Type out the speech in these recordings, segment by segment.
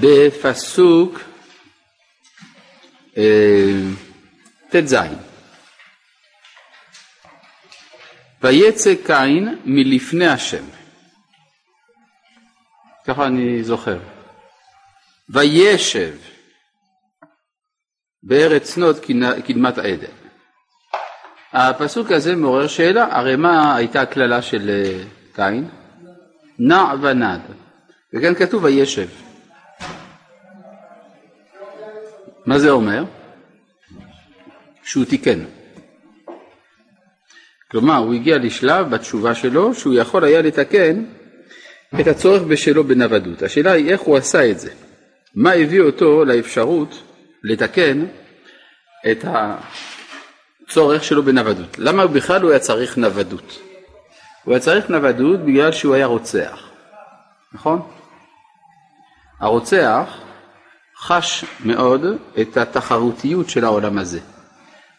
בפסוק אה, ט"ז ויצא קין מלפני השם ככה אני זוכר וישב בארץ נוד קדמת עדן. הפסוק הזה מעורר שאלה, הרי מה הייתה הקללה של אה, קין? נע ונד, וכאן כתוב וישב. מה זה אומר? שהוא תיקן. כלומר, הוא הגיע לשלב בתשובה שלו שהוא יכול היה לתקן את הצורך בשלו בנוודות. השאלה היא איך הוא עשה את זה. מה הביא אותו לאפשרות לתקן את הצורך שלו בנוודות. למה בכלל הוא היה צריך נוודות? הוא היה צריך נוודות בגלל שהוא היה רוצח, נכון? הרוצח חש מאוד את התחרותיות של העולם הזה,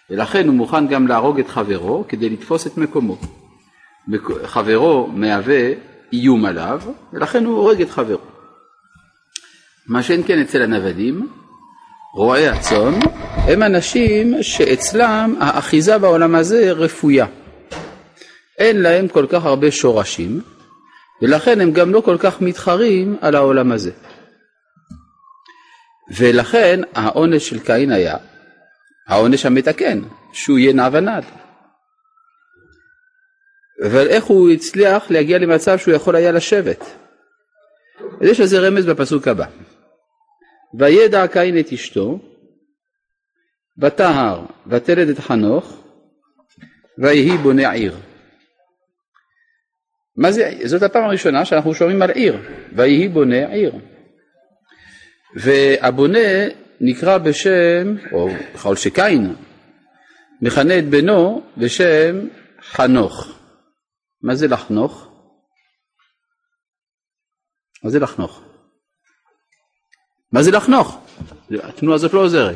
ולכן הוא מוכן גם להרוג את חברו כדי לתפוס את מקומו. חברו מהווה איום עליו, ולכן הוא הורג את חברו. מה שאין כן אצל הנוודים, רועי הצאן, הם אנשים שאצלם האחיזה בעולם הזה רפויה. אין להם כל כך הרבה שורשים, ולכן הם גם לא כל כך מתחרים על העולם הזה. ולכן העונש של קין היה העונש המתקן, שהוא יהיה נע ונד. אבל איך הוא הצליח להגיע למצב שהוא יכול היה לשבת? יש לזה רמז בפסוק הבא. וידע קין את אשתו, ותהר, ותלד את חנוך, ויהי בונה עיר. מה זה, זאת הפעם הראשונה שאנחנו שומעים על עיר, ויהי בונה עיר. והבונה נקרא בשם, או בכל שקין, מכנה את בנו בשם חנוך. מה זה לחנוך? מה זה לחנוך? מה זה לחנוך? התנועה הזאת לא עוזרת.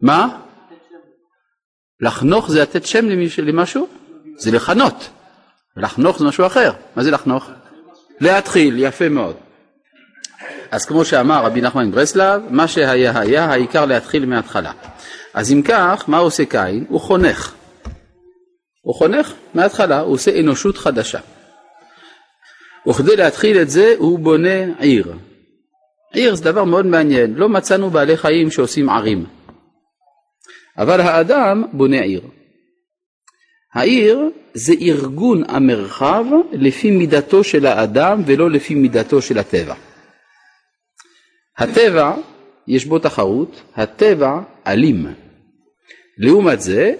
מה? לחנוך זה לתת שם למשהו? זה לכנות. לחנוך זה משהו אחר. מה זה לחנוך? להתחיל, יפה מאוד. אז כמו שאמר רבי נחמן ברסלב, מה שהיה היה, העיקר להתחיל מההתחלה. אז אם כך, מה עושה קין? הוא חונך. הוא חונך מההתחלה, הוא עושה אנושות חדשה. וכדי להתחיל את זה, הוא בונה עיר. עיר זה דבר מאוד מעניין, לא מצאנו בעלי חיים שעושים ערים, אבל האדם בונה עיר. העיר זה ארגון המרחב לפי מידתו של האדם ולא לפי מידתו של הטבע. הטבע, יש בו תחרות, הטבע אלים. לעומת זה,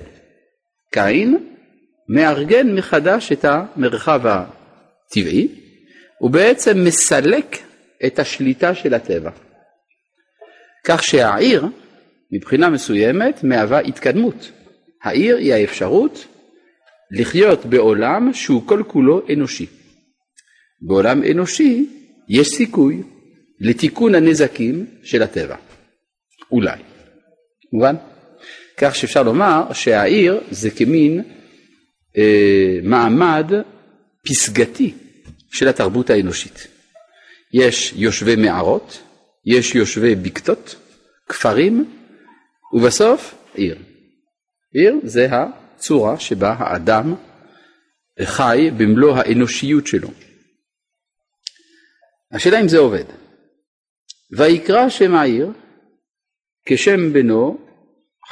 קין מארגן מחדש את המרחב הטבעי, הוא בעצם מסלק את השליטה של הטבע. כך שהעיר, מבחינה מסוימת, מהווה התקדמות. העיר היא האפשרות לחיות בעולם שהוא כל כולו אנושי. בעולם אנושי יש סיכוי לתיקון הנזקים של הטבע. אולי. מובן? כך שאפשר לומר שהעיר זה כמין אה, מעמד פסגתי של התרבות האנושית. יש יושבי מערות, יש יושבי בקתות, כפרים, ובסוף עיר. עיר זה הצורה שבה האדם חי במלוא האנושיות שלו. השאלה אם זה עובד. ויקרא שם העיר כשם בנו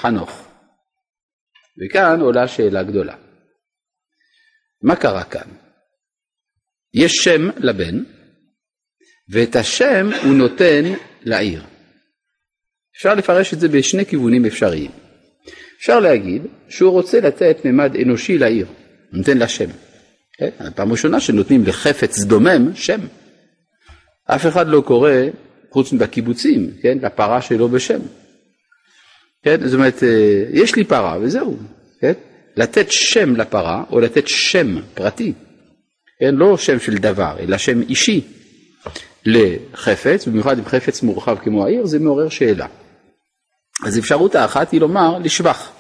חנוך. וכאן עולה שאלה גדולה. מה קרה כאן? יש שם לבן, ואת השם הוא נותן לעיר. אפשר לפרש את זה בשני כיוונים אפשריים. אפשר להגיד שהוא רוצה לתת ממד אנושי לעיר, נותן לה שם. כן? פעם ראשונה שנותנים לחפץ דומם שם. אף אחד לא קורא, חוץ מבקיבוצים, כן? לפרה שלו בשם. כן? זאת אומרת, אה, יש לי פרה וזהו. כן? לתת שם לפרה או לתת שם פרטי, כן? לא שם של דבר, אלא שם אישי, לחפץ, במיוחד אם חפץ מורחב כמו העיר, זה מעורר שאלה. אז אפשרות האחת היא לומר לשבח,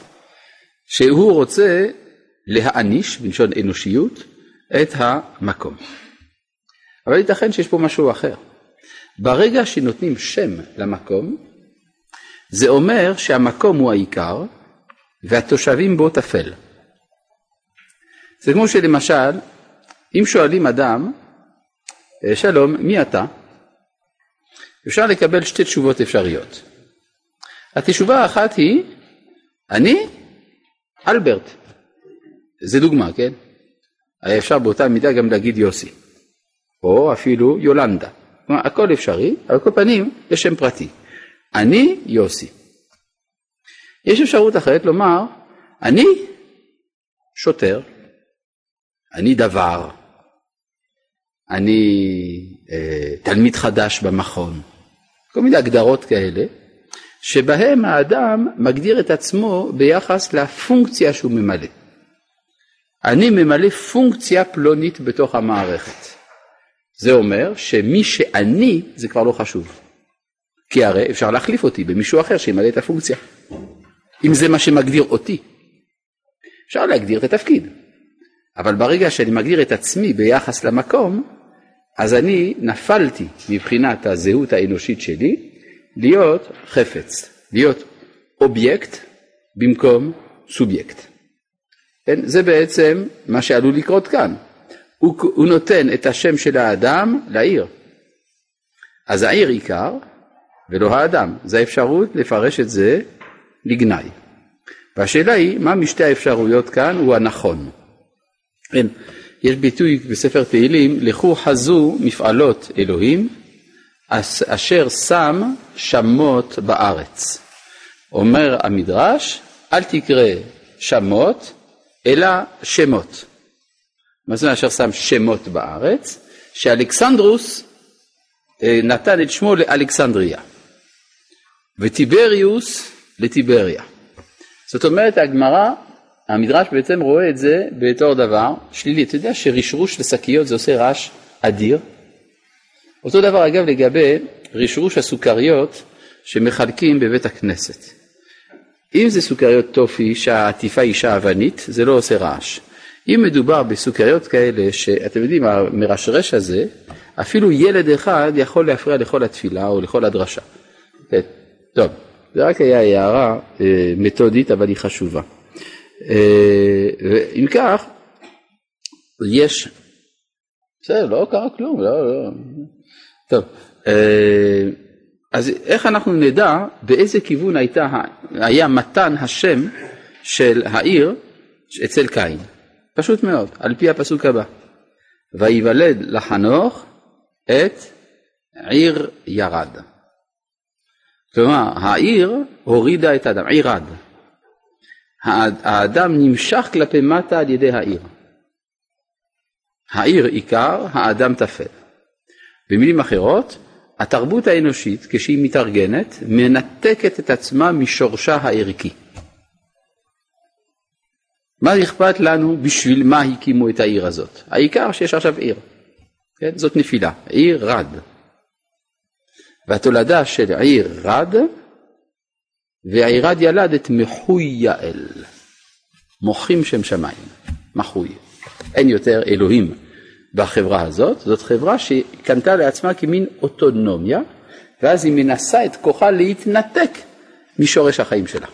שהוא רוצה להעניש, בלשון אנושיות, את המקום. אבל ייתכן שיש פה משהו אחר. ברגע שנותנים שם למקום, זה אומר שהמקום הוא העיקר והתושבים בו טפל. זה כמו שלמשל, אם שואלים אדם, אה, שלום, מי אתה? אפשר לקבל שתי תשובות אפשריות. התשובה האחת היא, אני אלברט. זה דוגמה, כן? היה אפשר באותה מידה גם להגיד יוסי, או אפילו יולנדה. כלומר, הכל אפשרי, על כל פנים יש שם פרטי. אני יוסי. יש אפשרות אחרת לומר, אני שוטר, אני דבר, אני אה, תלמיד חדש במכון, כל מיני הגדרות כאלה, שבהם האדם מגדיר את עצמו ביחס לפונקציה שהוא ממלא. אני ממלא פונקציה פלונית בתוך המערכת. זה אומר שמי שאני זה כבר לא חשוב. כי הרי אפשר להחליף אותי במישהו אחר שימלא את הפונקציה. אם זה מה שמגדיר אותי. אפשר להגדיר את התפקיד. אבל ברגע שאני מגדיר את עצמי ביחס למקום, אז אני נפלתי מבחינת הזהות האנושית שלי להיות חפץ, להיות אובייקט במקום סובייקט. כן? זה בעצם מה שעלול לקרות כאן. הוא, הוא נותן את השם של האדם לעיר. אז העיר עיקר ולא האדם. זו האפשרות לפרש את זה לגנאי. והשאלה היא, מה משתי האפשרויות כאן הוא הנכון. כן, יש ביטוי בספר תהילים, לכו חזו מפעלות אלוהים, אשר שם שמות בארץ. אומר המדרש, אל תקרא שמות, אלא שמות. מה זה אשר שם שמות בארץ? שאלכסנדרוס אה, נתן את שמו לאלכסנדריה, וטיבריוס לטיבריה. זאת אומרת, הגמרא, המדרש בעצם רואה את זה בתור דבר שלילי. אתה יודע שרשרוש לשקיות זה עושה רעש אדיר? אותו דבר אגב לגבי רשרוש הסוכריות שמחלקים בבית הכנסת. אם זה סוכריות טופי שהעטיפה היא שעוונית, זה לא עושה רעש. אם מדובר בסוכריות כאלה שאתם יודעים, המרשרש הזה, אפילו ילד אחד יכול להפריע לכל התפילה או לכל הדרשה. כן, טוב, זה רק היה הערה אה, מתודית אבל היא חשובה. אה, אם כך, יש, בסדר, לא קרה כלום, לא, לא. טוב, אה, אז איך אנחנו נדע באיזה כיוון הייתה, היה מתן השם של העיר אצל קין? פשוט מאוד, על פי הפסוק הבא. ויוולד לחנוך את עיר ירד. כלומר, העיר הורידה את האדם, עירד. האדם נמשך כלפי מטה על ידי העיר. העיר עיקר, האדם טפל. במילים אחרות, התרבות האנושית, כשהיא מתארגנת, מנתקת את עצמה משורשה הערכי. מה אכפת לנו בשביל מה הקימו את העיר הזאת? העיקר שיש עכשיו עיר. כן? זאת נפילה, עיר רד. והתולדה של עיר רד, והעירד ילד את מחוי יעל, מוחים שם שמיים, מחוי. אין יותר אלוהים בחברה הזאת, זאת חברה שקנתה לעצמה כמין אוטונומיה, ואז היא מנסה את כוחה להתנתק משורש החיים שלה.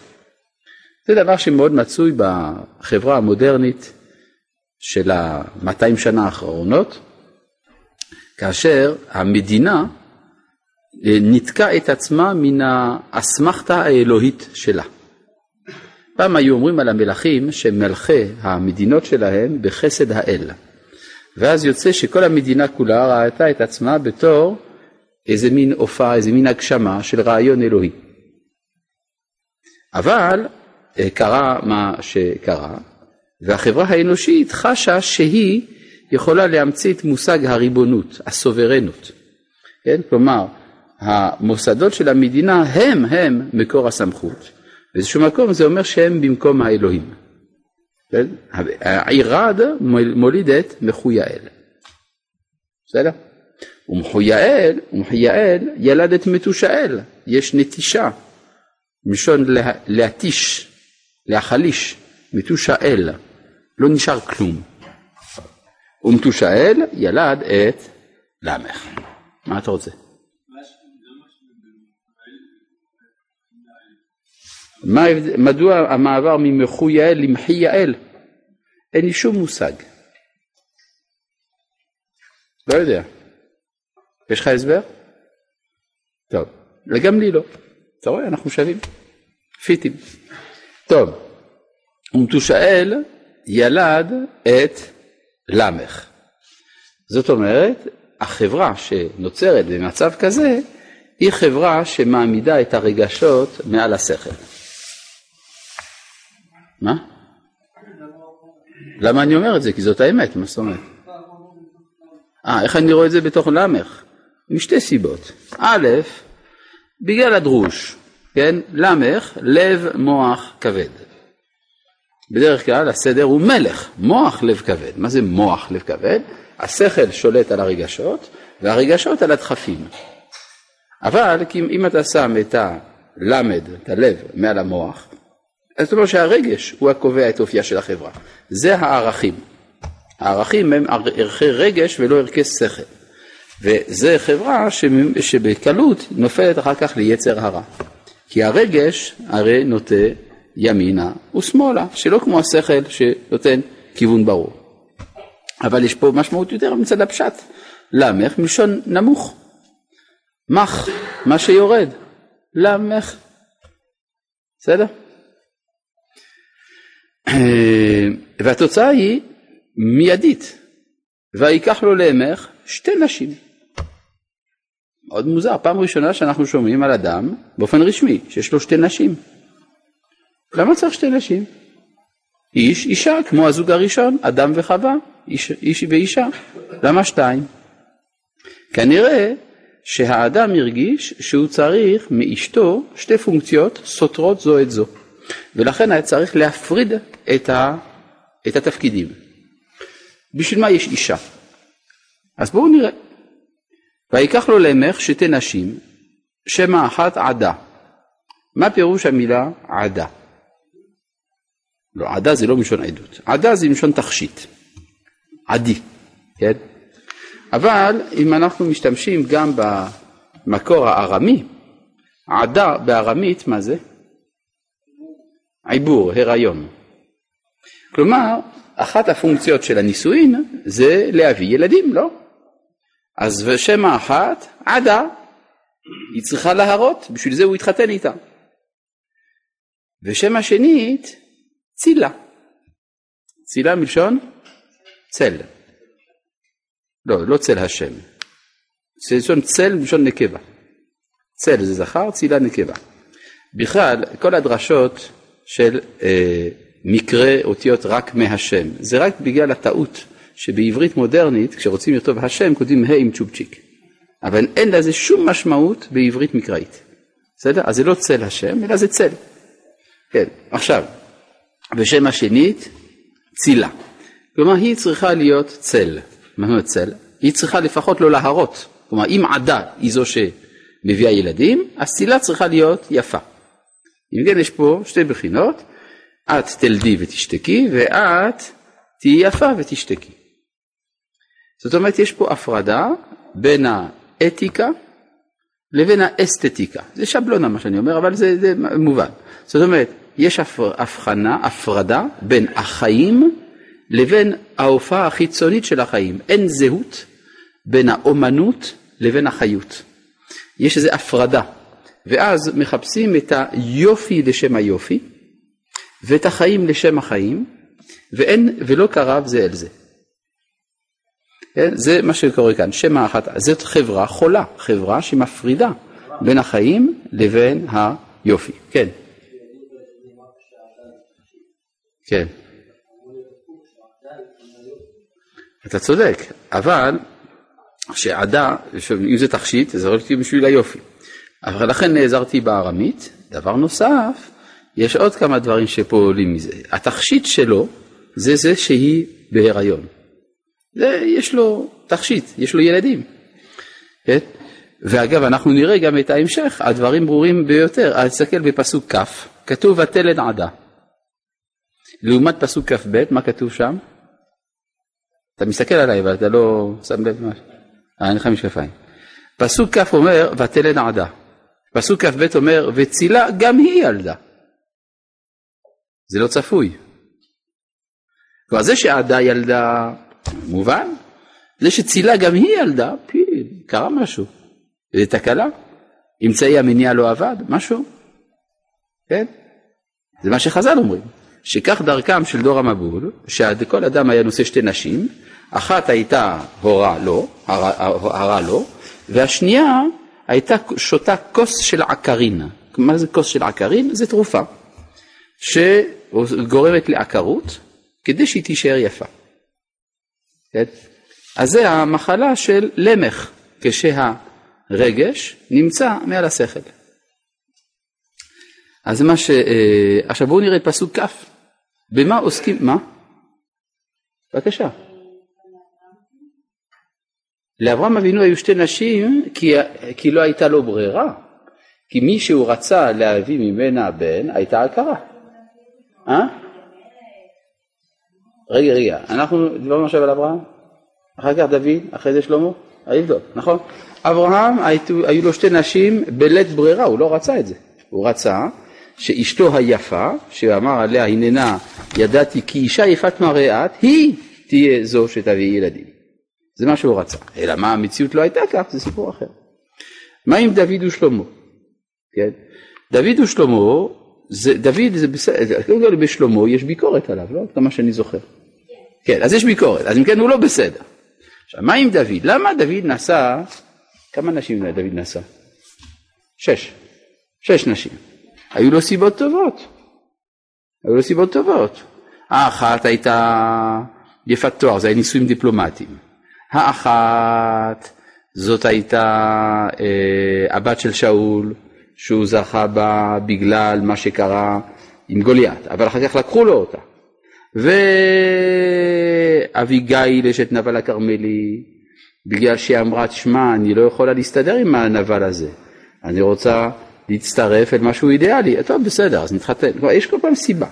זה דבר שמאוד מצוי בחברה המודרנית של ה-200 שנה האחרונות, כאשר המדינה אה, ניתקה את עצמה מן האסמכתה האלוהית שלה. פעם היו אומרים על המלכים שמלכי המדינות שלהם בחסד האל. ואז יוצא שכל המדינה כולה ראתה את עצמה בתור איזה מין הופעה, איזה מין הגשמה של רעיון אלוהי. אבל קרה מה שקרה, והחברה האנושית חשה שהיא יכולה להמציא את מושג הריבונות, הסוברנות. כן? כלומר, המוסדות של המדינה הם הם מקור הסמכות. באיזשהו מקום זה אומר שהם במקום האלוהים. כן? העירד מוליד את מחויאל. בסדר? ומחויאל, ומחויאל ילד את מתושאל, יש נטישה, מלשון לה, להתיש, להחליש, מתוש האל, לא נשאר כלום. ומתוש האל ילד את למך. מה אתה רוצה? מה, מדוע המעבר ממחו יעל למחי יעל? אין לי שום מושג. לא יודע. יש לך הסבר? טוב, וגם לי לא. אתה רואה, אנחנו שווים. פיטים. טוב, ומתושאל ילד את למך. זאת אומרת, החברה שנוצרת במצב כזה, היא חברה שמעמידה את הרגשות מעל השכל. מה? למה אני אומר את זה? כי זאת האמת, מה זאת אומרת? אה, איך אני רואה את זה בתוך למך? משתי סיבות. א', בגלל הדרוש, כן? למך, לב, מוח, כבד. בדרך כלל הסדר הוא מלך, מוח, לב כבד. מה זה מוח, לב כבד? השכל שולט על הרגשות, והרגשות על הדחפים. אבל אם אתה שם את הלמד, את הלב, מעל המוח, אז זאת אומרת שהרגש הוא הקובע את אופייה של החברה. זה הערכים. הערכים הם ערכי רגש ולא ערכי שכל. וזה חברה שבקלות נופלת אחר כך ליצר הרע. כי הרגש הרי נוטה ימינה ושמאלה, שלא כמו השכל שנותן כיוון ברור. אבל יש פה משמעות יותר מצד הפשט. למך מלשון נמוך. מח, מה שיורד. למך. בסדר? והתוצאה היא מיידית. ויקח לו לאמך שתי נשים. מאוד מוזר, פעם ראשונה שאנחנו שומעים על אדם באופן רשמי שיש לו שתי נשים. למה צריך שתי נשים? איש, אישה, כמו הזוג הראשון, אדם וחווה, איש, איש ואישה. למה שתיים? כנראה שהאדם הרגיש שהוא צריך מאשתו שתי פונקציות סותרות זו את זו, ולכן היה צריך להפריד את, ה, את התפקידים. בשביל מה יש אישה? אז בואו נראה. ויקח לו למך שתי נשים, שמא אחת עדה. מה פירוש המילה עדה? לא, עדה זה לא מלשון עדות, עדה זה מלשון תכשיט, עדי, כן? אבל אם אנחנו משתמשים גם במקור הארמי, עדה בארמית, מה זה? עיבור, הריון. כלומר, אחת הפונקציות של הנישואין זה להביא ילדים, לא? אז ושם האחת, עדה, היא צריכה להרות, בשביל זה הוא התחתן איתה. ושם השנית, צילה. צילה מלשון צל. לא, לא צל השם. מלשון צל מלשון נקבה. צל זה זכר, צילה נקבה. בכלל, כל הדרשות של אה, מקרה אותיות רק מהשם, זה רק בגלל הטעות שבעברית מודרנית, כשרוצים לכתוב השם, כותבים ה' עם צ'ופצ'יק. אבל אין לזה שום משמעות בעברית מקראית. בסדר? אז זה לא צל השם, אלא זה צל. כן, עכשיו, ושם השנית, צילה. כלומר, היא צריכה להיות צל. מה זאת צל? היא צריכה לפחות לא להרות. כלומר, אם עדה היא זו שמביאה ילדים, אז צילה צריכה להיות יפה. אם כן, יש פה שתי בחינות, את תלדי ותשתקי, ואת תהיי יפה ותשתקי. זאת אומרת, יש פה הפרדה בין האתיקה לבין האסתטיקה. זה שבלונה מה שאני אומר, אבל זה, זה מובן. זאת אומרת, יש הבחנה, הפרדה בין החיים לבין ההופעה החיצונית של החיים. אין זהות בין האומנות לבין החיות. יש איזו הפרדה, ואז מחפשים את היופי לשם היופי, ואת החיים לשם החיים, ואין, ולא קרב זה אל זה. כן? זה מה שקורה כאן, שם האחת, זאת חברה חולה, חברה שמפרידה בין החיים לבין היופי. כן. כן. אתה צודק, אבל שעדה, אם זה תכשיט, זה רק בשביל היופי. אבל לכן נעזרתי בארמית. דבר נוסף, יש עוד כמה דברים שפועלים מזה. התכשיט שלו זה זה שהיא בהיריון. זה, יש לו תכשיט, יש לו ילדים. כן? ואגב, אנחנו נראה גם את ההמשך, הדברים ברורים ביותר. אל תסתכל בפסוק כ', כתוב ותלד עדה. לעומת פסוק כ"ב, מה כתוב שם? אתה מסתכל עליי, אבל אתה לא שם לב מה... אה, אין לך משקפיים. פסוק כ' אומר ותלד עדה. פסוק כ"ב אומר וצילה גם היא ילדה. זה לא צפוי. כלומר זה שעדה ילדה, מובן, זה שצילה גם היא ילדה, פי, קרה משהו. זה תקלה, אמצעי המניע לא עבד, משהו, כן? זה מה שחז"ל אומרים, שכך דרכם של דור המבול, שכל אדם היה נושא שתי נשים, אחת הייתה הורה לו, הרה, לו, והשנייה הייתה שותה כוס של עקרין. מה זה כוס של עקרין? זה תרופה שגורמת לעקרות כדי שהיא תישאר יפה. כן? אז זה המחלה של למך, כשהרגש נמצא מעל השכל. אז מה ש... אה, עכשיו בואו נראה את פסוק כ', במה עוסקים, מה? בבקשה. לאברהם אבינו היו שתי נשים כי, כי לא הייתה לו ברירה, כי מי שהוא רצה להביא ממנה בן הייתה הכרה. אה? רגע, רגע, אנחנו דיברנו עכשיו על אברהם, אחר כך דוד, אחרי זה שלמה, לבדוק, נכון? אברהם היו, היו לו שתי נשים בלית ברירה, הוא לא רצה את זה, הוא רצה שאשתו היפה, שאמר עליה הננה ידעתי כי אישה יפת מראה את, היא תהיה זו שתביא ילדים. זה מה שהוא רצה. אלא מה המציאות לא הייתה כך, זה סיפור אחר. מה עם דוד ושלמה? כן? דוד ושלמה, זה, דוד זה בסדר, קודם כל בשלמה יש ביקורת עליו, לא? כמה שאני זוכר. כן, אז יש ביקורת, אז אם כן הוא לא בסדר. עכשיו, מה עם דוד? למה דוד נשא, כמה נשים דוד נשא? שש. שש נשים. היו לו סיבות טובות. היו לו סיבות טובות. האחת הייתה יפת תואר, זה היה נישואים דיפלומטיים. האחת זאת הייתה אה, הבת של שאול, שהוא זכה בה בגלל מה שקרה עם גוליית, אבל אחר כך לקחו לו אותה. ואביגיל אשת נבל הכרמלי, בגלל שהיא אמרה, תשמע, אני לא יכולה להסתדר עם הנבל הזה, אני רוצה להצטרף אל משהו אידיאלי, טוב בסדר, אז נתחתן, יש כל פעם סיבה.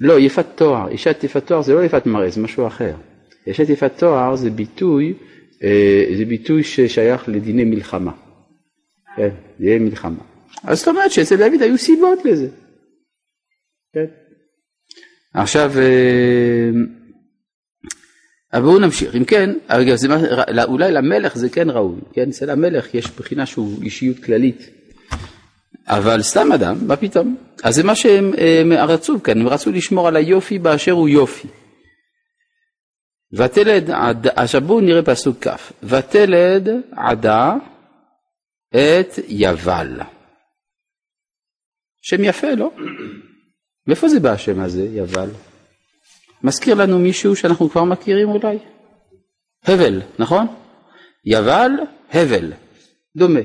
לא, יפת תואר, אישת יפת תואר זה לא יפת מראה, זה משהו אחר. אישת יפת תואר זה ביטוי, אה, זה ביטוי ששייך לדיני מלחמה. כן, דיני מלחמה. אז זאת אומרת שאצל דוד היו סיבות לזה. כן. עכשיו, אה, אבל בואו נמשיך. אם כן, רגע, זה, אולי למלך זה כן ראוי, כן? אצל המלך יש בחינה שהוא אישיות כללית. אבל סתם אדם, מה פתאום? אז זה מה שהם רצו כאן, הם רצו לשמור על היופי באשר הוא יופי. ותלד עדה, עכשיו בואו נראה פסוק כ', ותלד עדה את יבל. שם יפה, לא? מאיפה זה בא השם הזה, יבל? מזכיר לנו מישהו שאנחנו כבר מכירים אולי? הבל, נכון? יבל, הבל, דומה.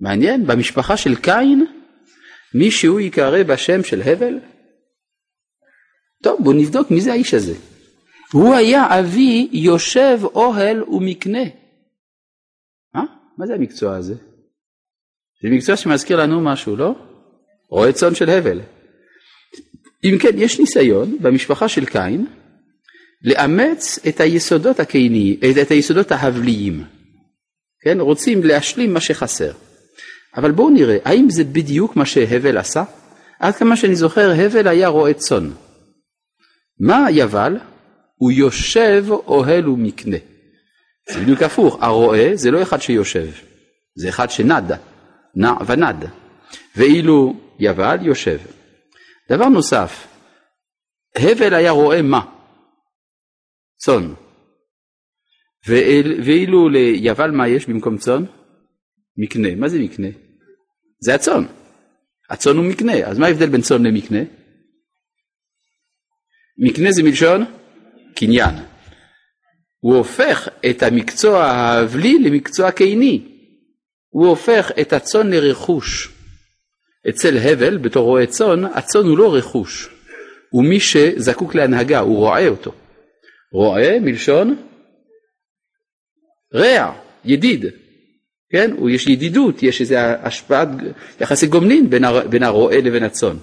מעניין, במשפחה של קין מישהו ייקרא בשם של הבל? טוב, בואו נבדוק מי זה האיש הזה. הוא היה אבי יושב אוהל ומקנה. מה? מה זה המקצוע הזה? זה מקצוע שמזכיר לנו משהו, לא? רועה צאן של הבל. אם כן, יש ניסיון במשפחה של קין לאמץ את היסודות הקייני, את היסודות ההבליים. כן? רוצים להשלים מה שחסר. אבל בואו נראה, האם זה בדיוק מה שהבל עשה? עד כמה שאני זוכר, הבל היה רועה צאן. מה יבל? הוא יושב אוהל ומקנה. זה בדיוק הפוך, הרועה זה לא אחד שיושב, זה אחד שנד, נע ונד. ואילו יבל יושב. דבר נוסף, הבל היה רועה מה? צאן. ואילו ליבל מה יש במקום צאן? מקנה. מה זה מקנה? זה הצאן. הצאן הוא מקנה, אז מה ההבדל בין צאן למקנה? מקנה זה מלשון קניין. הוא הופך את המקצוע ההבלי למקצוע קיני. הוא הופך את הצאן לרכוש. אצל הבל, בתור רועה צאן, הצאן הוא לא רכוש. הוא מי שזקוק להנהגה, הוא רועה אותו. רועה מלשון רע, ידיד. כן? יש ידידות, יש איזו השפעת יחסי גומלין בין, הר, בין הרועה לבין הצאן.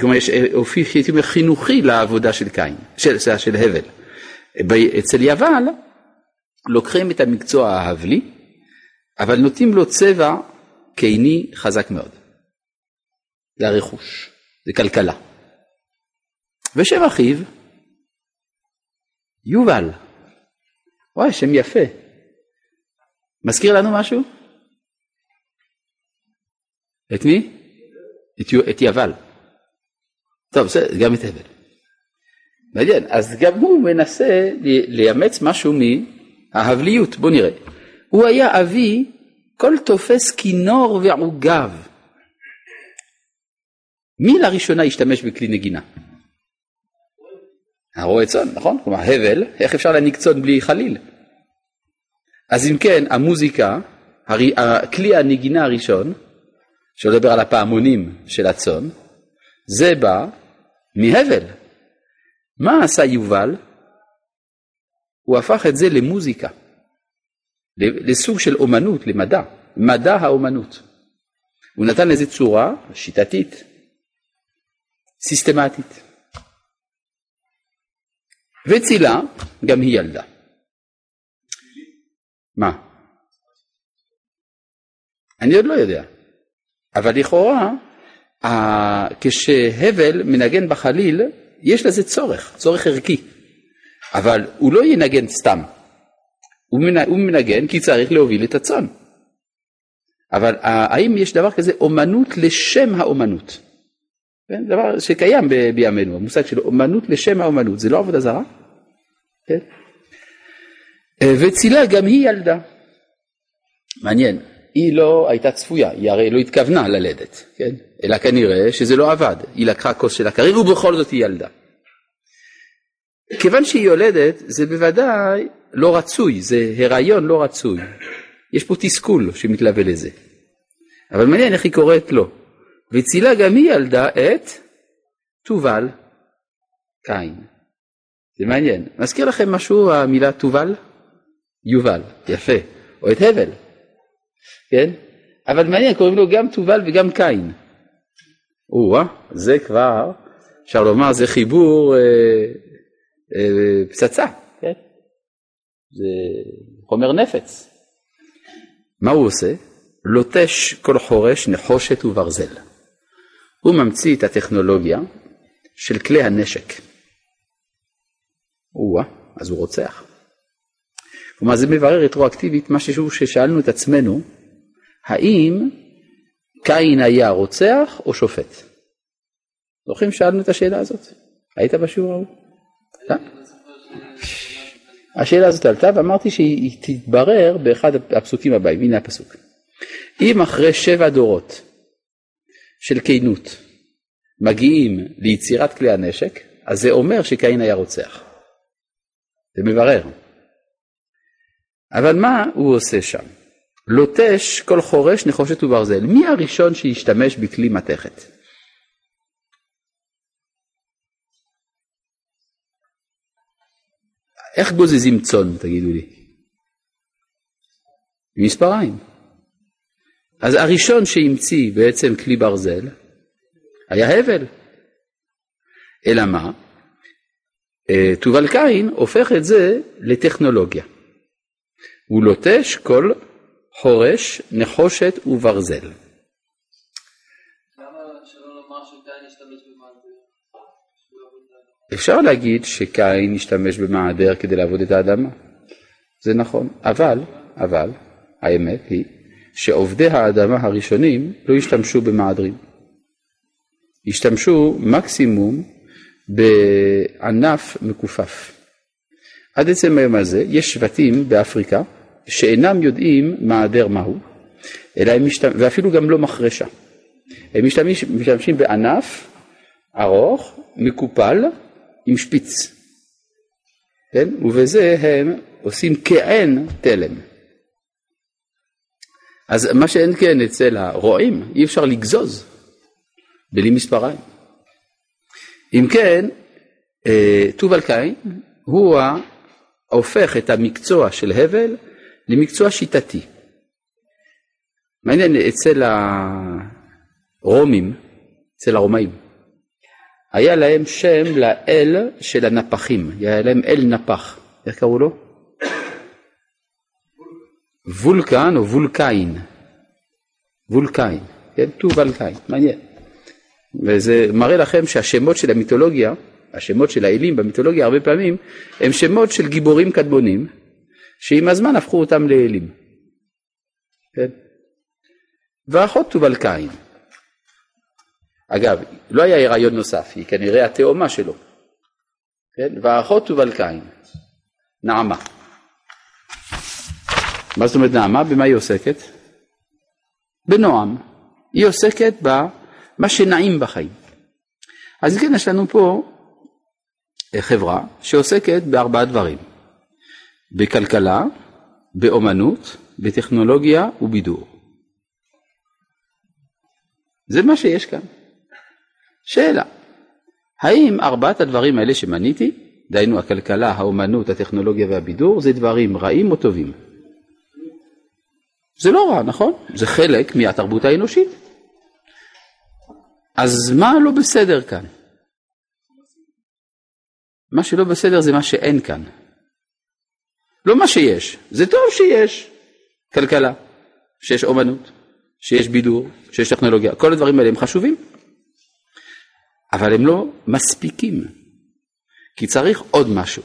כלומר יש אופי הייתי אומר חינוכי לעבודה של קין, של, של, של הבל. אצל יבל לוקחים את המקצוע ההבלי, אבל נותנים לו צבע קיני חזק מאוד. זה הרכוש, זה כלכלה. ושם אחיו, יובל. וואי, שם יפה. מזכיר לנו משהו? את מי? את, את יבל. טוב, בסדר, גם את הבל. מעניין, אז גם הוא מנסה לאמץ משהו מההבליות, בוא נראה. הוא היה אבי כל תופס כינור ועוגב. מי לראשונה השתמש בכלי נגינה? הרועה צאן, נכון? כלומר הבל, איך אפשר להנהיג צאן בלי חליל? אז אם כן, המוזיקה, כלי הנגינה הראשון, שלדבר על הפעמונים של הצאן, זה בא מהבל. מה עשה יובל? הוא הפך את זה למוזיקה, לסוג של אומנות, למדע, מדע האומנות. הוא נתן לזה צורה שיטתית, סיסטמטית. וצילה, גם היא ילדה. מה? אני עוד לא יודע, אבל לכאורה כשהבל מנגן בחליל יש לזה צורך, צורך ערכי, אבל הוא לא ינגן סתם, הוא מנגן כי צריך להוביל את הצאן. אבל האם יש דבר כזה אומנות לשם האומנות? כן? דבר שקיים בימינו, המושג של אומנות לשם האומנות, זה לא עבודה זרה? כן? אה, וצילה גם היא ילדה. מעניין, היא לא הייתה צפויה, היא הרי לא התכוונה ללדת, כן? אלא כנראה שזה לא עבד, היא לקחה כוס של הקריר ובכל זאת היא ילדה. כיוון שהיא יולדת זה בוודאי לא רצוי, זה הריון לא רצוי. יש פה תסכול שמתלווה לזה. אבל מעניין איך היא קוראת לו. וצילה גם היא ילדה את תובל קין. זה מעניין. מזכיר לכם משהו המילה תובל? יובל, יפה. או את הבל, כן? אבל מעניין, קוראים לו גם תובל וגם קין. או-אה, זה כבר, אפשר לומר, זה חיבור אה, אה, פצצה, כן? זה חומר נפץ. מה הוא עושה? לוטש כל חורש נחושת וברזל. הוא ממציא את הטכנולוגיה של כלי הנשק. או-אה, אז הוא רוצח. כלומר זה מברר רטרואקטיבית משהו ששאלנו את עצמנו, האם קין היה רוצח או שופט? זוכרים שאלנו את השאלה הזאת? היית בשיעור ההוא? השאלה הזאת עלתה ואמרתי שהיא תתברר באחד הפסוקים הבאים, הנה הפסוק. אם אחרי שבע דורות של כנות מגיעים ליצירת כלי הנשק, אז זה אומר שקין היה רוצח. זה מברר. אבל מה הוא עושה שם? לוטש כל חורש נחושת וברזל. מי הראשון שהשתמש בכלי מתכת? איך גוזזים צאן, תגידו לי? מספריים. אז הראשון שהמציא בעצם כלי ברזל היה הבל. אלא מה? אה, תובל קין הופך את זה לטכנולוגיה. הוא לוטש כל חורש, נחושת וברזל. אפשר להגיד שקין השתמש במעדר כדי לעבוד את האדמה, זה נכון, אבל, אבל, האמת היא שעובדי האדמה הראשונים לא השתמשו במעדרים, השתמשו מקסימום בענף מכופף. עד עצם היום הזה יש שבטים באפריקה שאינם יודעים מעדר מהו, אלא הם משתמש, ואפילו גם לא מחרשה. הם משתמש, משתמשים בענף ארוך, מקופל, עם שפיץ. כן? ובזה הם עושים כעין תלם. אז מה שאין כן אצל הרועים, אי אפשר לגזוז בלי מספריים. אם כן, אה, טובל קין הוא הופך את המקצוע של הבל למקצוע שיטתי. מעניין, אצל הרומים, אצל הרומאים, היה להם שם לאל של הנפחים, היה להם אל נפח, איך קראו לו? וולקן או וולקאין. וולקאין, כן? טובלקאין, מעניין. וזה מראה לכם שהשמות של המיתולוגיה, השמות של האלים במיתולוגיה הרבה פעמים הם שמות של גיבורים קדמונים, שעם הזמן הפכו אותם לאלים. כן? ואחות טובלקאין. אגב, לא היה הריון נוסף, היא כנראה התאומה שלו. כן? והאחות טובלקאין, נעמה. מה זאת אומרת נעמה? במה היא עוסקת? בנועם. היא עוסקת במה שנעים בחיים. אז כן, יש לנו פה אה, חברה שעוסקת בארבעה דברים. בכלכלה, באומנות, בטכנולוגיה ובידור. זה מה שיש כאן. שאלה, האם ארבעת הדברים האלה שמניתי, דהיינו הכלכלה, האומנות, הטכנולוגיה והבידור, זה דברים רעים או טובים? זה לא רע, נכון? זה חלק מהתרבות האנושית. אז מה לא בסדר כאן? מה שלא בסדר זה מה שאין כאן. לא מה שיש, זה טוב שיש כלכלה, שיש אומנות, שיש בידור, שיש טכנולוגיה, כל הדברים האלה הם חשובים, אבל הם לא מספיקים, כי צריך עוד משהו.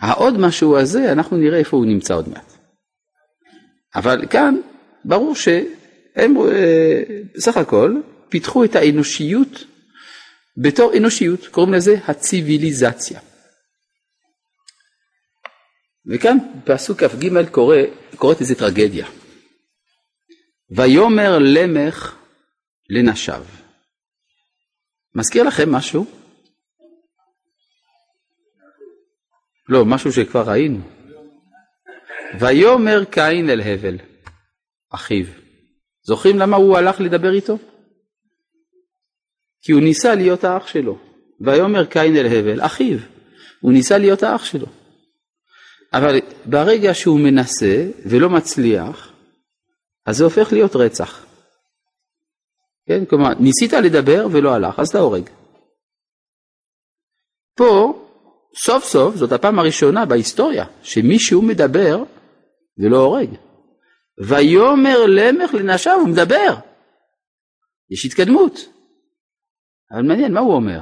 העוד משהו הזה, אנחנו נראה איפה הוא נמצא עוד מעט. אבל כאן ברור שהם אה, בסך הכל פיתחו את האנושיות בתור אנושיות, קוראים לזה הציוויליזציה. וכאן פסוק כ"ג קורא, קוראת איזה טרגדיה. ויאמר למך לנשיו. מזכיר לכם משהו? לא, משהו שכבר ראינו. ויאמר קין אל הבל, אחיו. זוכרים למה הוא הלך לדבר איתו? כי הוא ניסה להיות האח שלו. ויאמר קין אל הבל, אחיו. הוא ניסה להיות האח שלו. אבל ברגע שהוא מנסה ולא מצליח, אז זה הופך להיות רצח. כן? כלומר, ניסית לדבר ולא הלך, אז אתה הורג. פה, סוף סוף, זאת הפעם הראשונה בהיסטוריה שמישהו מדבר ולא הורג. ויאמר למך לנשיו, הוא מדבר. יש התקדמות. אבל מעניין, מה הוא אומר?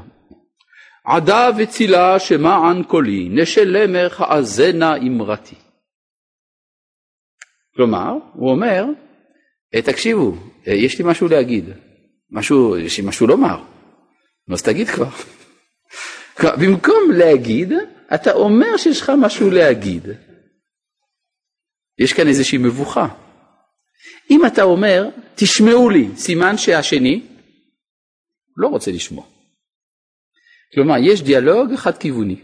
עדה וצילה שמען קולי, נשלמך האזנה אמרתי. כלומר, הוא אומר, אה, תקשיבו, אה, יש לי משהו להגיד, משהו, יש לי משהו לומר, אז תגיד כבר. במקום להגיד, אתה אומר שיש לך משהו להגיד. יש כאן איזושהי מבוכה. אם אתה אומר, תשמעו לי, סימן שהשני לא רוצה לשמוע. כלומר, יש דיאלוג חד-כיווני.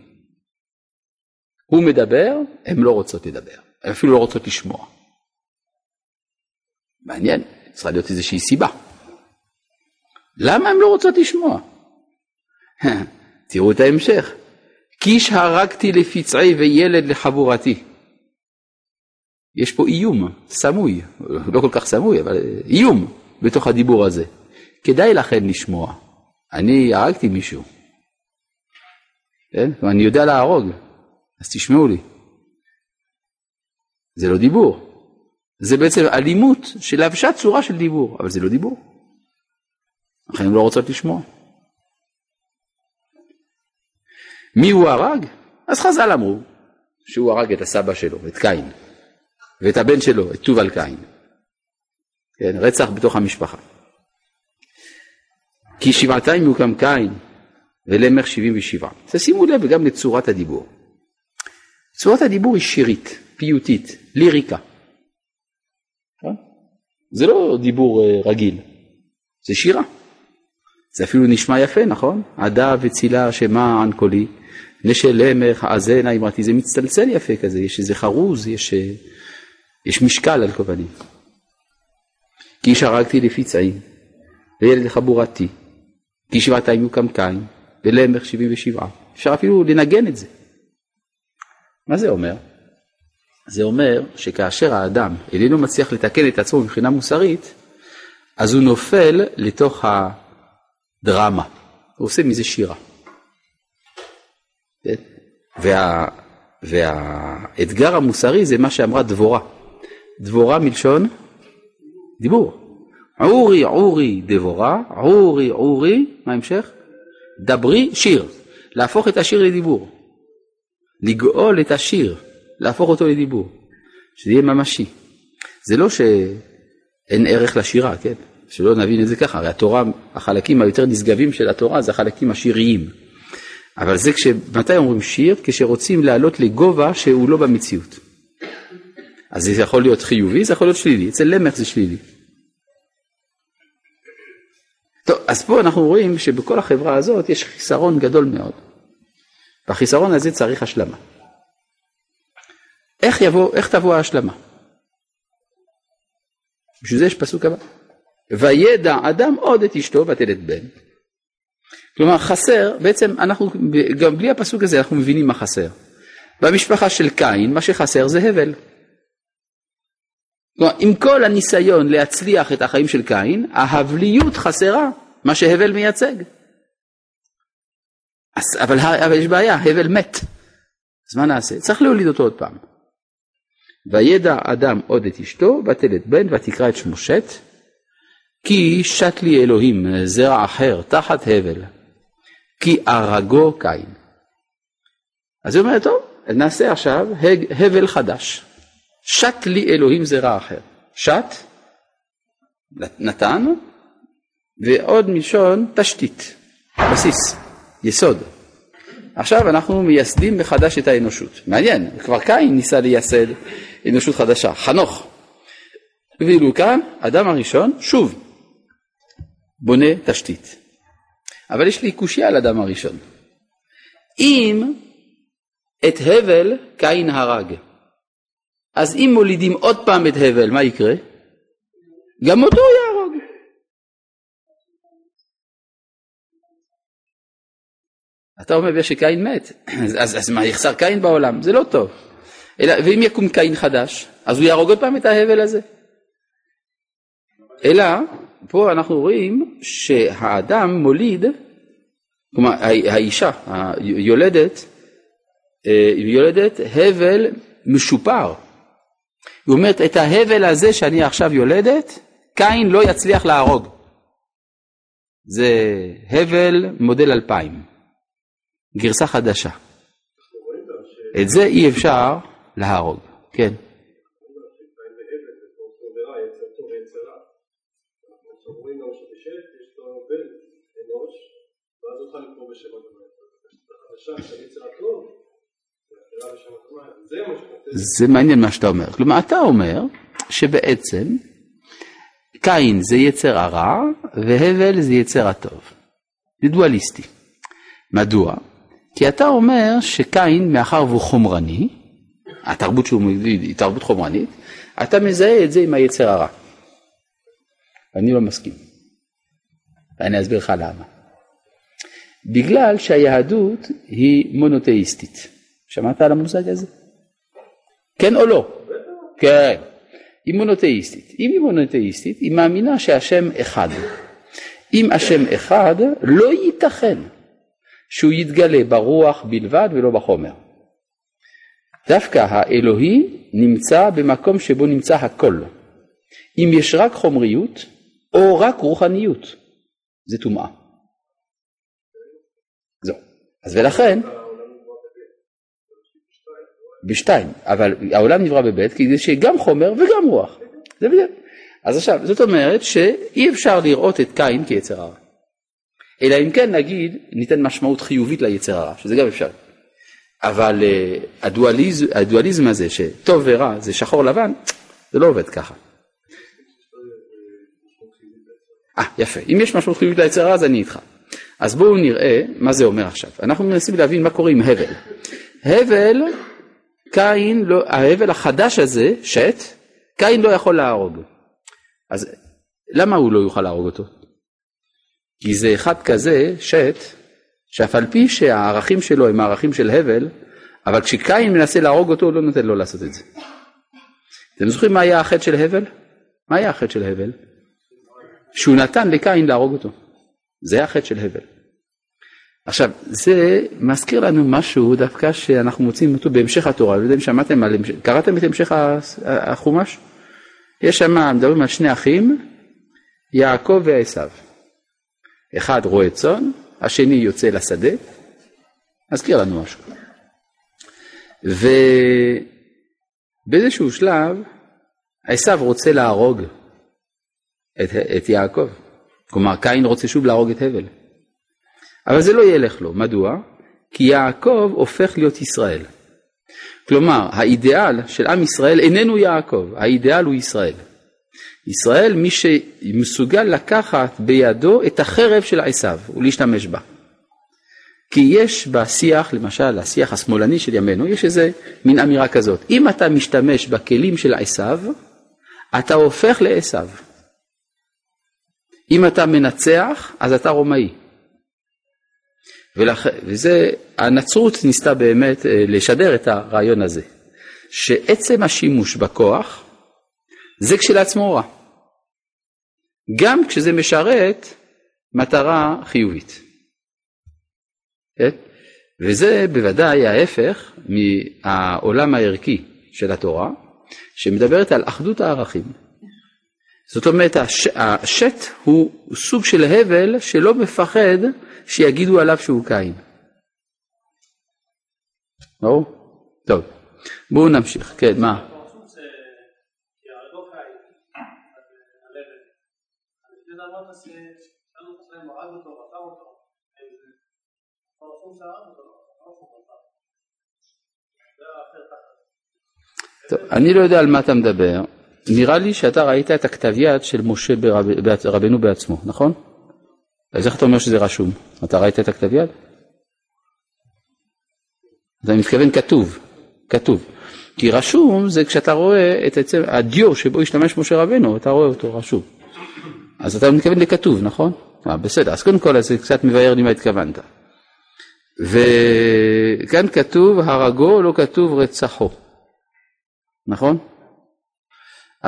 הוא מדבר, הן לא רוצות לדבר, הן אפילו לא רוצות לשמוע. מעניין, צריכה להיות איזושהי סיבה. למה הן לא רוצות לשמוע? תראו את ההמשך. קיש הרגתי לפצעי וילד לחבורתי. יש פה איום סמוי, לא כל כך סמוי, אבל איום בתוך הדיבור הזה. כדאי לכן לשמוע. אני הרגתי מישהו. כן? אני יודע להרוג, אז תשמעו לי. זה לא דיבור. זה בעצם אלימות שלבשה צורה של דיבור, אבל זה לא דיבור. לכן הן לא רוצות לשמוע. מי הוא הרג? אז חז"ל אמרו שהוא הרג את הסבא שלו, את קין, ואת הבן שלו, את תובל קין. כן, רצח בתוך המשפחה. כי שבעתיים יוקם קין ולמך שבעים ושבעה. תשימו לב גם לצורת הדיבור. צורת הדיבור היא שירית, פיוטית, ליריקה. כן? זה לא דיבור אה, רגיל, זה שירה. זה אפילו נשמע יפה, נכון? עדה וצילה שמע קולי, נשל למך האזנה אמרתי, זה מצטלצל יפה כזה, יש איזה חרוז, יש, אה, יש משקל על כל פנים. כי איש הרגתי לפי צעים, וילד לחבורתי, כי שבעתיים יוקם קין, ולמך שבעים ושבעה. אפשר אפילו לנגן את זה. מה זה אומר? זה אומר שכאשר האדם איננו מצליח לתקן את עצמו מבחינה מוסרית, אז הוא נופל לתוך הדרמה, הוא עושה מזה שירה. כן? וה, והאתגר המוסרי זה מה שאמרה דבורה. דבורה מלשון דיבור. עורי עורי דבורה, עורי עורי, מה ההמשך? דברי שיר, להפוך את השיר לדיבור. לגאול את השיר, להפוך אותו לדיבור, שזה יהיה ממשי. זה לא שאין ערך לשירה, כן? שלא נבין את זה ככה, הרי התורה, החלקים היותר נשגבים של התורה זה החלקים השיריים. אבל זה כש... מתי אומרים שיר? כשרוצים לעלות לגובה שהוא לא במציאות. אז זה יכול להיות חיובי, זה יכול להיות שלילי, אצל למך זה שלילי. טוב, אז פה אנחנו רואים שבכל החברה הזאת יש חיסרון גדול מאוד. והחיסרון הזה צריך השלמה. איך, יבוא, איך תבוא ההשלמה? בשביל זה יש פסוק הבא. וידע אדם עוד את אשתו ותלת בן. כלומר חסר, בעצם אנחנו, גם בלי הפסוק הזה אנחנו מבינים מה חסר. במשפחה של קין מה שחסר זה הבל. כלומר, עם כל הניסיון להצליח את החיים של קין, ההבליות חסרה, מה שהבל מייצג. אז, אבל, אבל יש בעיה, הבל מת. אז מה נעשה? צריך להוליד אותו עוד פעם. וידע אדם עוד את אשתו, ותלת בן, ותקרא את שמו שת, כי שת לי אלוהים זרע אחר תחת הבל, כי הרגו קין. אז היא אומרת, טוב, נעשה עכשיו הבל חדש. שת לי אלוהים זרע אחר. שת, נתן, ועוד מלשון תשתית, בסיס, יסוד. עכשיו אנחנו מייסדים מחדש את האנושות. מעניין, כבר קין ניסה לייסד אנושות חדשה, חנוך. ואילו כאן, אדם הראשון, שוב, בונה תשתית. אבל יש לי קושייה על אדם הראשון. אם את הבל קין הרג, אז אם מולידים עוד פעם את הבל, מה יקרה? גם אותו יהרוג. אתה אומר שקין מת, אז, אז מה יחסר קין בעולם? זה לא טוב. אלא, ואם יקום קין חדש, אז הוא יהרוג עוד פעם את ההבל הזה. אלא, פה אנחנו רואים שהאדם מוליד, כלומר האישה היולדת, אה, יולדת הבל משופר. היא אומרת, את ההבל הזה שאני עכשיו יולדת, קין לא יצליח להרוג. זה הבל מודל 2000, גרסה חדשה. את זה אי אפשר להרוג, כן. זה מעניין מה שאתה אומר. כלומר, אתה אומר שבעצם קין זה יצר הרע והבל זה יצר הטוב. זה דואליסטי. מדוע? כי אתה אומר שקין, מאחר והוא חומרני, התרבות שהוא מביא היא תרבות חומרנית, אתה מזהה את זה עם היצר הרע. אני לא מסכים. ואני אסביר לך למה. בגלל שהיהדות היא מונותאיסטית. שמעת על המושג הזה? כן או לא? כן. היא מונותאיסטית. אם היא מונותאיסטית, היא מאמינה שהשם אחד. אם השם אחד, לא ייתכן שהוא יתגלה ברוח בלבד ולא בחומר. דווקא האלוהי נמצא במקום שבו נמצא הכל. אם יש רק חומריות או רק רוחניות, זה טומאה. זהו. אז ולכן, בשתיים, אבל העולם נברא בבית כדי שיהיה גם חומר וגם רוח. זה בדיוק. אז עכשיו, זאת אומרת שאי אפשר לראות את קין כיצר הרע. אלא אם כן נגיד, ניתן משמעות חיובית ליצר הרע, שזה גם אפשר. אבל uh, הדואליז, הדואליזם הזה שטוב ורע זה שחור לבן, זה לא עובד ככה. אה, יפה. אם יש משמעות חיובית ליצר הרע אז אני איתך. אז בואו נראה מה זה אומר עכשיו. אנחנו מנסים להבין מה קורה עם הבל. הבל, קין, לא, ההבל החדש הזה, שת, קין לא יכול להרוג. אז למה הוא לא יוכל להרוג אותו? כי זה אחד כזה, שת, שאף על פי שהערכים שלו הם הערכים של הבל, אבל כשקין מנסה להרוג אותו, הוא לא נותן לו לעשות את זה. אתם זוכרים מה היה החטא של הבל? מה היה החטא של הבל? שהוא נתן לקין להרוג אותו. זה החטא של הבל. עכשיו, זה מזכיר לנו משהו דווקא שאנחנו מוצאים אותו בהמשך התורה, לא יודע אם שמעתם על, קראתם את המשך החומש? יש שם, מדברים על שני אחים, יעקב ועשיו. אחד רועה צאן, השני יוצא לשדה, מזכיר לנו משהו. ובאיזשהו שלב עשיו רוצה להרוג את, את יעקב. כלומר, קין רוצה שוב להרוג את הבל. אבל זה לא ילך לו. מדוע? כי יעקב הופך להיות ישראל. כלומר, האידיאל של עם ישראל איננו יעקב, האידיאל הוא ישראל. ישראל מי שמסוגל לקחת בידו את החרב של עשיו ולהשתמש בה. כי יש בשיח, למשל השיח השמאלני של ימינו, יש איזה מין אמירה כזאת, אם אתה משתמש בכלים של עשיו, אתה הופך לעשיו. אם אתה מנצח, אז אתה רומאי. ולכ... וזה, הנצרות ניסתה באמת אה, לשדר את הרעיון הזה, שעצם השימוש בכוח זה כשלעצמו רע, גם כשזה משרת מטרה חיובית. כן? וזה בוודאי ההפך מהעולם הערכי של התורה, שמדברת על אחדות הערכים. זאת אומרת, הש... השט הוא סוג של הבל שלא מפחד שיגידו עליו שהוא קין. ברור? טוב, בואו נמשיך. כן, מה? טוב, אני לא יודע על מה אתה מדבר. נראה לי שאתה ראית את הכתב יד של משה ברב, רבנו בעצמו, נכון? אז איך אתה אומר שזה רשום? אתה ראית את הכתב יד? אתה מתכוון כתוב, כתוב. כי רשום זה כשאתה רואה את עצם, הדיו שבו השתמש משה רבנו, אתה רואה אותו רשום. אז אתה מתכוון לכתוב, נכון? אה, בסדר, אז קודם כל זה קצת מבאר לי מה התכוונת. וכאן כתוב הרגו, לא כתוב רצחו, נכון?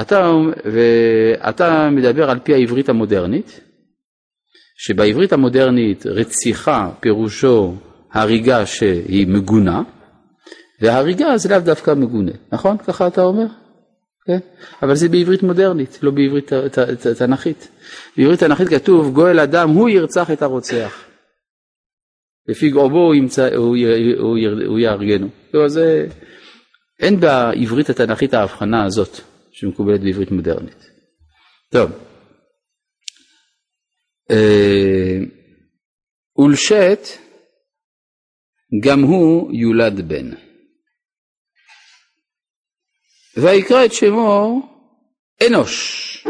אתה, ואתה מדבר על פי העברית המודרנית, שבעברית המודרנית רציחה פירושו הריגה שהיא מגונה, והריגה זה לאו דווקא מגונה, נכון? ככה אתה אומר? כן? אבל זה בעברית מודרנית, לא בעברית תנ"כית. בעברית תנ"כית כתוב גואל אדם הוא ירצח את הרוצח. לפי גרובו הוא, ימצא, הוא, הוא, הוא יהרגנו. זה, אין בעברית התנ"כית ההבחנה הזאת שמקובלת בעברית מודרנית. טוב. אה, ולשת גם הוא יולד בן. ויקרא את שמו אנוש.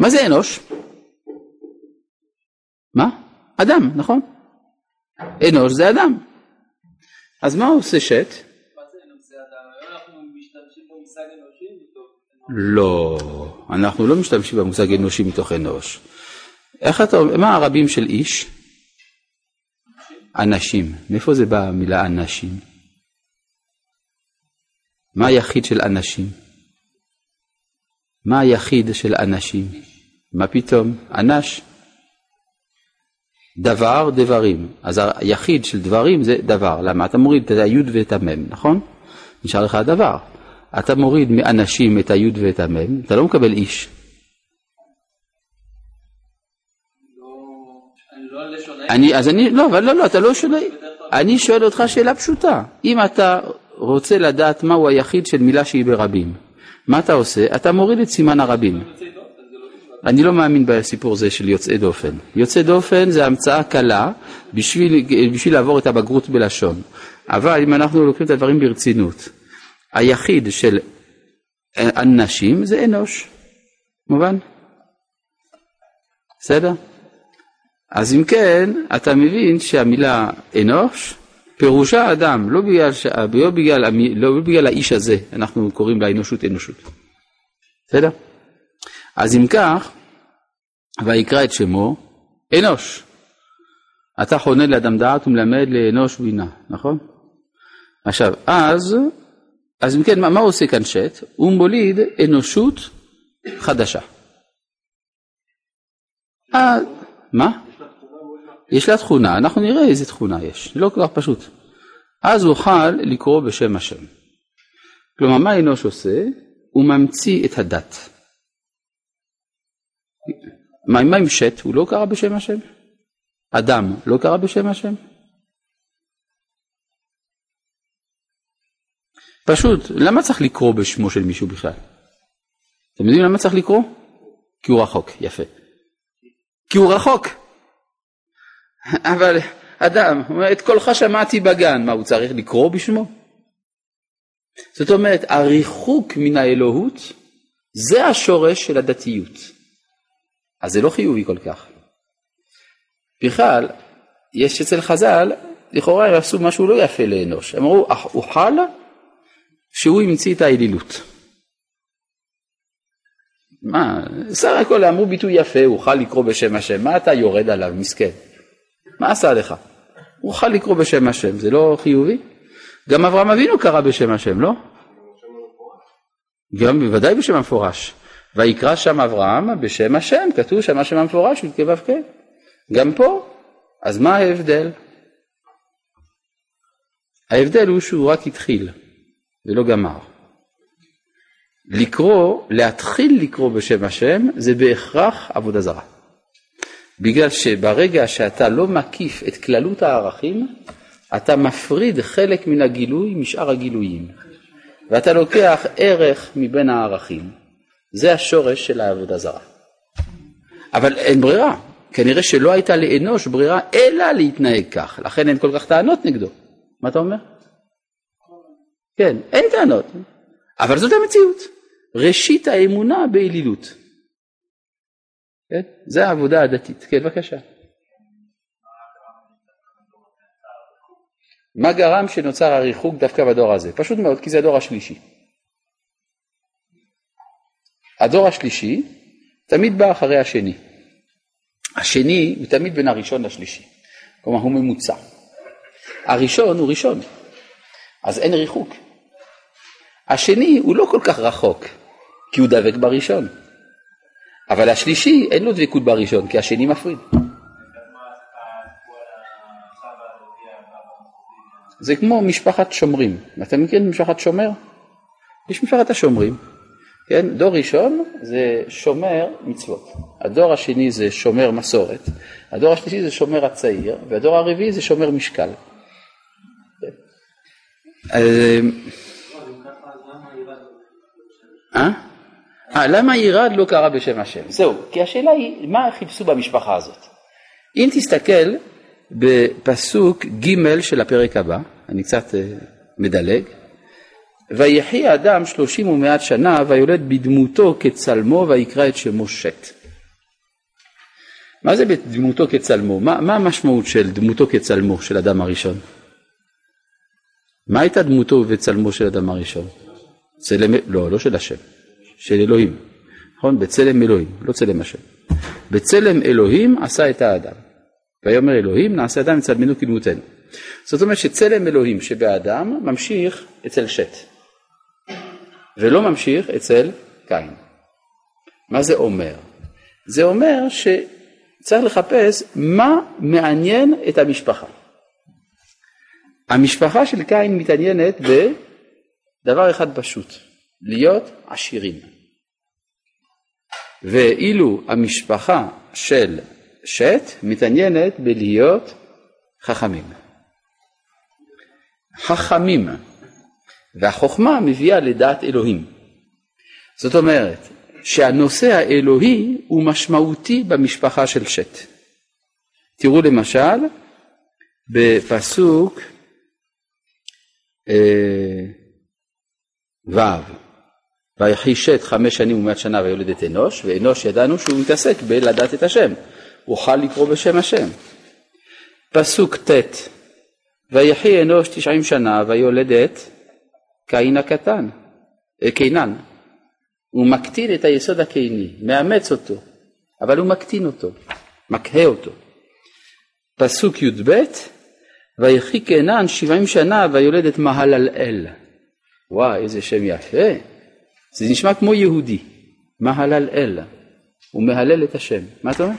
מה זה אנוש? מה? אדם, נכון? אנוש זה אדם. אז מה עושה שת? לא, אנחנו לא משתמשים במושג אנושי מתוך אנוש. איך אתה אומר, מה הרבים של איש? אנשים. מאיפה זה בא המילה אנשים? מה היחיד של אנשים? מה היחיד של אנשים? מה פתאום? אנש. דבר, דברים. אז היחיד של דברים זה דבר. למה? אתה מוריד את היוד ואת המם, נכון? נשאר לך הדבר. אתה מוריד מאנשים את היוד ואת המם, אתה לא מקבל איש. אני, אז אני, לא, אבל לא, לא, אתה לא שואל, אני שואל אותך שאלה פשוטה. אם אתה רוצה לדעת מהו היחיד של מילה שהיא ברבים, מה אתה עושה? אתה מוריד את סימן הרבים. אני לא מאמין בסיפור הזה של יוצאי דופן. יוצאי דופן זה המצאה קלה בשביל, בשביל לעבור את הבגרות בלשון. אבל אם אנחנו לוקחים את הדברים ברצינות, היחיד של אנשים זה אנוש, מובן? בסדר? אז אם כן, אתה מבין שהמילה אנוש פירושה אדם, לא בגלל, ש... לא, בגלל, לא בגלל האיש הזה אנחנו קוראים לאנושות אנושות. בסדר? אז אם כך, ויקרא את שמו אנוש. אתה חונן לאדם דעת ומלמד לאנוש בינה, נכון? עכשיו, אז, אז אם כן, מה, מה עושה כאן שט? הוא מוליד אנושות חדשה. אה, מה? יש לה תכונה, אנחנו נראה איזה תכונה יש, לא כל כך פשוט. אז אוכל לקרוא בשם השם. כלומר, מה אנוש עושה? הוא ממציא את הדת. מה, מה עם שת? הוא לא קרא בשם השם? אדם לא קרא בשם השם? פשוט, למה צריך לקרוא בשמו של מישהו בכלל? אתם יודעים למה צריך לקרוא? כי הוא רחוק, יפה. כי הוא רחוק. אבל אדם, את קולך שמעתי בגן, מה הוא צריך לקרוא בשמו? זאת אומרת, הריחוק מן האלוהות זה השורש של הדתיות. אז זה לא חיובי כל כך. בכלל, יש אצל חז"ל, לכאורה הם עשו משהו לא יפה לאנוש. הם אמרו, חל שהוא המציא את האלילות. מה, סך הכל אמרו ביטוי יפה, הוא חל לקרוא בשם השם, מה אתה יורד עליו, מסכן? מה עשה לך? הוא חל לקרוא בשם השם, זה לא חיובי? גם אברהם אבינו קרא בשם השם, לא? גם בוודאי בשם המפורש. ויקרא שם אברהם בשם השם, כתוב שם השם המפורש, י"ק ו"ק. גם פה, אז מה ההבדל? ההבדל הוא שהוא רק התחיל ולא גמר. לקרוא, להתחיל לקרוא בשם השם, זה בהכרח עבודה זרה. בגלל שברגע שאתה לא מקיף את כללות הערכים, אתה מפריד חלק מן הגילוי משאר הגילויים. ואתה לוקח ערך מבין הערכים. זה השורש של העבודה זרה. אבל אין ברירה, כנראה שלא הייתה לאנוש ברירה אלא להתנהג כך, לכן אין כל כך טענות נגדו. מה אתה אומר? כן, אין טענות, אבל זאת המציאות. ראשית האמונה באלילות. כן? זה העבודה הדתית. כן, בבקשה. מה גרם שנוצר הריחוק דווקא בדור הזה? פשוט מאוד, כי זה הדור השלישי. הדור השלישי תמיד בא אחרי השני. השני הוא תמיד בין הראשון לשלישי, כלומר הוא ממוצע. הראשון הוא ראשון, אז אין ריחוק. השני הוא לא כל כך רחוק, כי הוא דבק בראשון. אבל השלישי אין לו דבקות בראשון, כי השני מפריד. זה כמו משפחת שומרים. אתה מכיר את משפחת שומר? יש משפחת השומרים. כן? דור ראשון זה שומר מצוות, הדור השני זה שומר מסורת, הדור השלישי זה שומר הצעיר, והדור הרביעי זה שומר משקל. אה? אה, למה ירד לא קרא בשם השם? זהו, כי השאלה היא, מה חיפשו במשפחה הזאת? אם תסתכל בפסוק ג' של הפרק הבא, אני קצת אה, מדלג, ויחי האדם שלושים ומעט שנה ויולד בדמותו כצלמו ויקרא את שמו שת. מה זה בדמותו כצלמו? מה, מה המשמעות של דמותו כצלמו של אדם הראשון? מה הייתה דמותו וצלמו של אדם הראשון? צלם, לא, לא של השם, של אלוהים, נכון? בצלם אלוהים, לא צלם השם. בצלם אלוהים עשה את האדם. ויאמר אלוהים נעשה אדם מצלמנו כדמותנו. זאת אומרת שצלם אלוהים שבאדם ממשיך אצל שת. ולא ממשיך אצל קין. מה זה אומר? זה אומר שצריך לחפש מה מעניין את המשפחה. המשפחה של קין מתעניינת בדבר אחד פשוט, להיות עשירים. ואילו המשפחה של שת מתעניינת בלהיות חכמים. חכמים והחוכמה מביאה לדעת אלוהים. זאת אומרת שהנושא האלוהי הוא משמעותי במשפחה של שת. תראו למשל בפסוק אה, ו' ויחי שת חמש שנים ומעט שנה ויולד את אנוש, ואנוש ידענו שהוא מתעסק בלדעת את השם, הוא אוכל לקרוא בשם השם. פסוק ט' ויחי אנוש תשעים שנה ויולד את קין הקטן, אה, קינן. הוא מקטין את היסוד הקיני, מאמץ אותו, אבל הוא מקטין אותו, מקהה אותו. פסוק י"ב, ויחי קינן שבעים שנה ויולד את מהללאל. וואי, איזה שם יפה. זה נשמע כמו יהודי, מהללאל. הוא מהלל את השם. מה אתה אומר?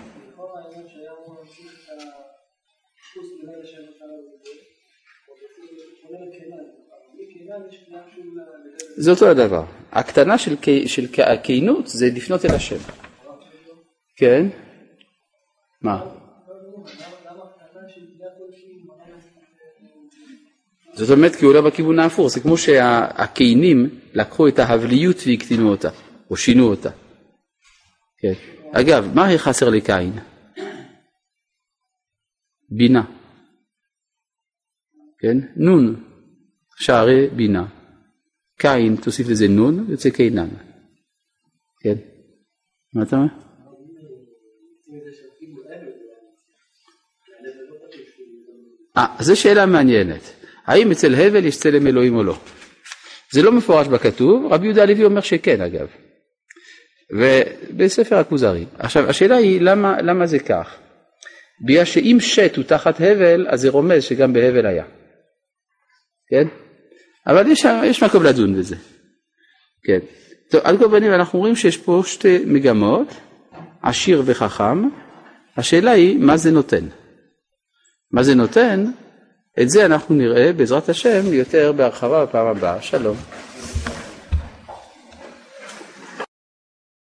זה אותו הדבר. הקטנה של, של הכינות זה לפנות אל השם. כן? מה? זאת אומרת כי הוא עולה בכיוון ההפוך, זה כמו שהקיינים לקחו את ההבליות והקטינו אותה, או שינו אותה. כן. אגב, מה חסר לקין? בינה. כן? נון, שערי בינה. קין, תוסיף לזה נון, יוצא קינן. כן? מה אתה אומר? אה, זו שאלה מעניינת. האם אצל הבל יש צלם אלוהים או לא? זה לא מפורש בכתוב, רבי יהודה הלוי אומר שכן אגב. ובספר הכוזרי. עכשיו השאלה היא למה, למה זה כך? בגלל שאם שת הוא תחת הבל אז זה רומז שגם בהבל היה. כן? אבל יש, יש מקום לדון בזה. כן. טוב, על כל פנים אנחנו רואים שיש פה שתי מגמות, עשיר וחכם, השאלה היא מה זה נותן. מה זה נותן? את זה אנחנו נראה בעזרת השם יותר בהרחבה בפעם הבאה. שלום.